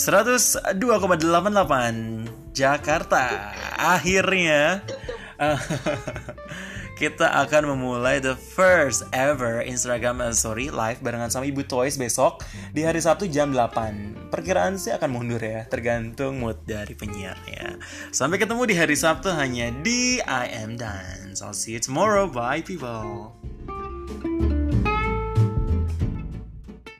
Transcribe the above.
102,88 Jakarta. Akhirnya eh, kita akan memulai the first ever Instagram eh, story live barengan sama Ibu Toys besok di hari Sabtu jam 8. Perkiraan sih akan mundur ya, tergantung mood dari penyiarnya. Sampai ketemu di hari Sabtu hanya di I Am Dance. I'll see you tomorrow. Bye people.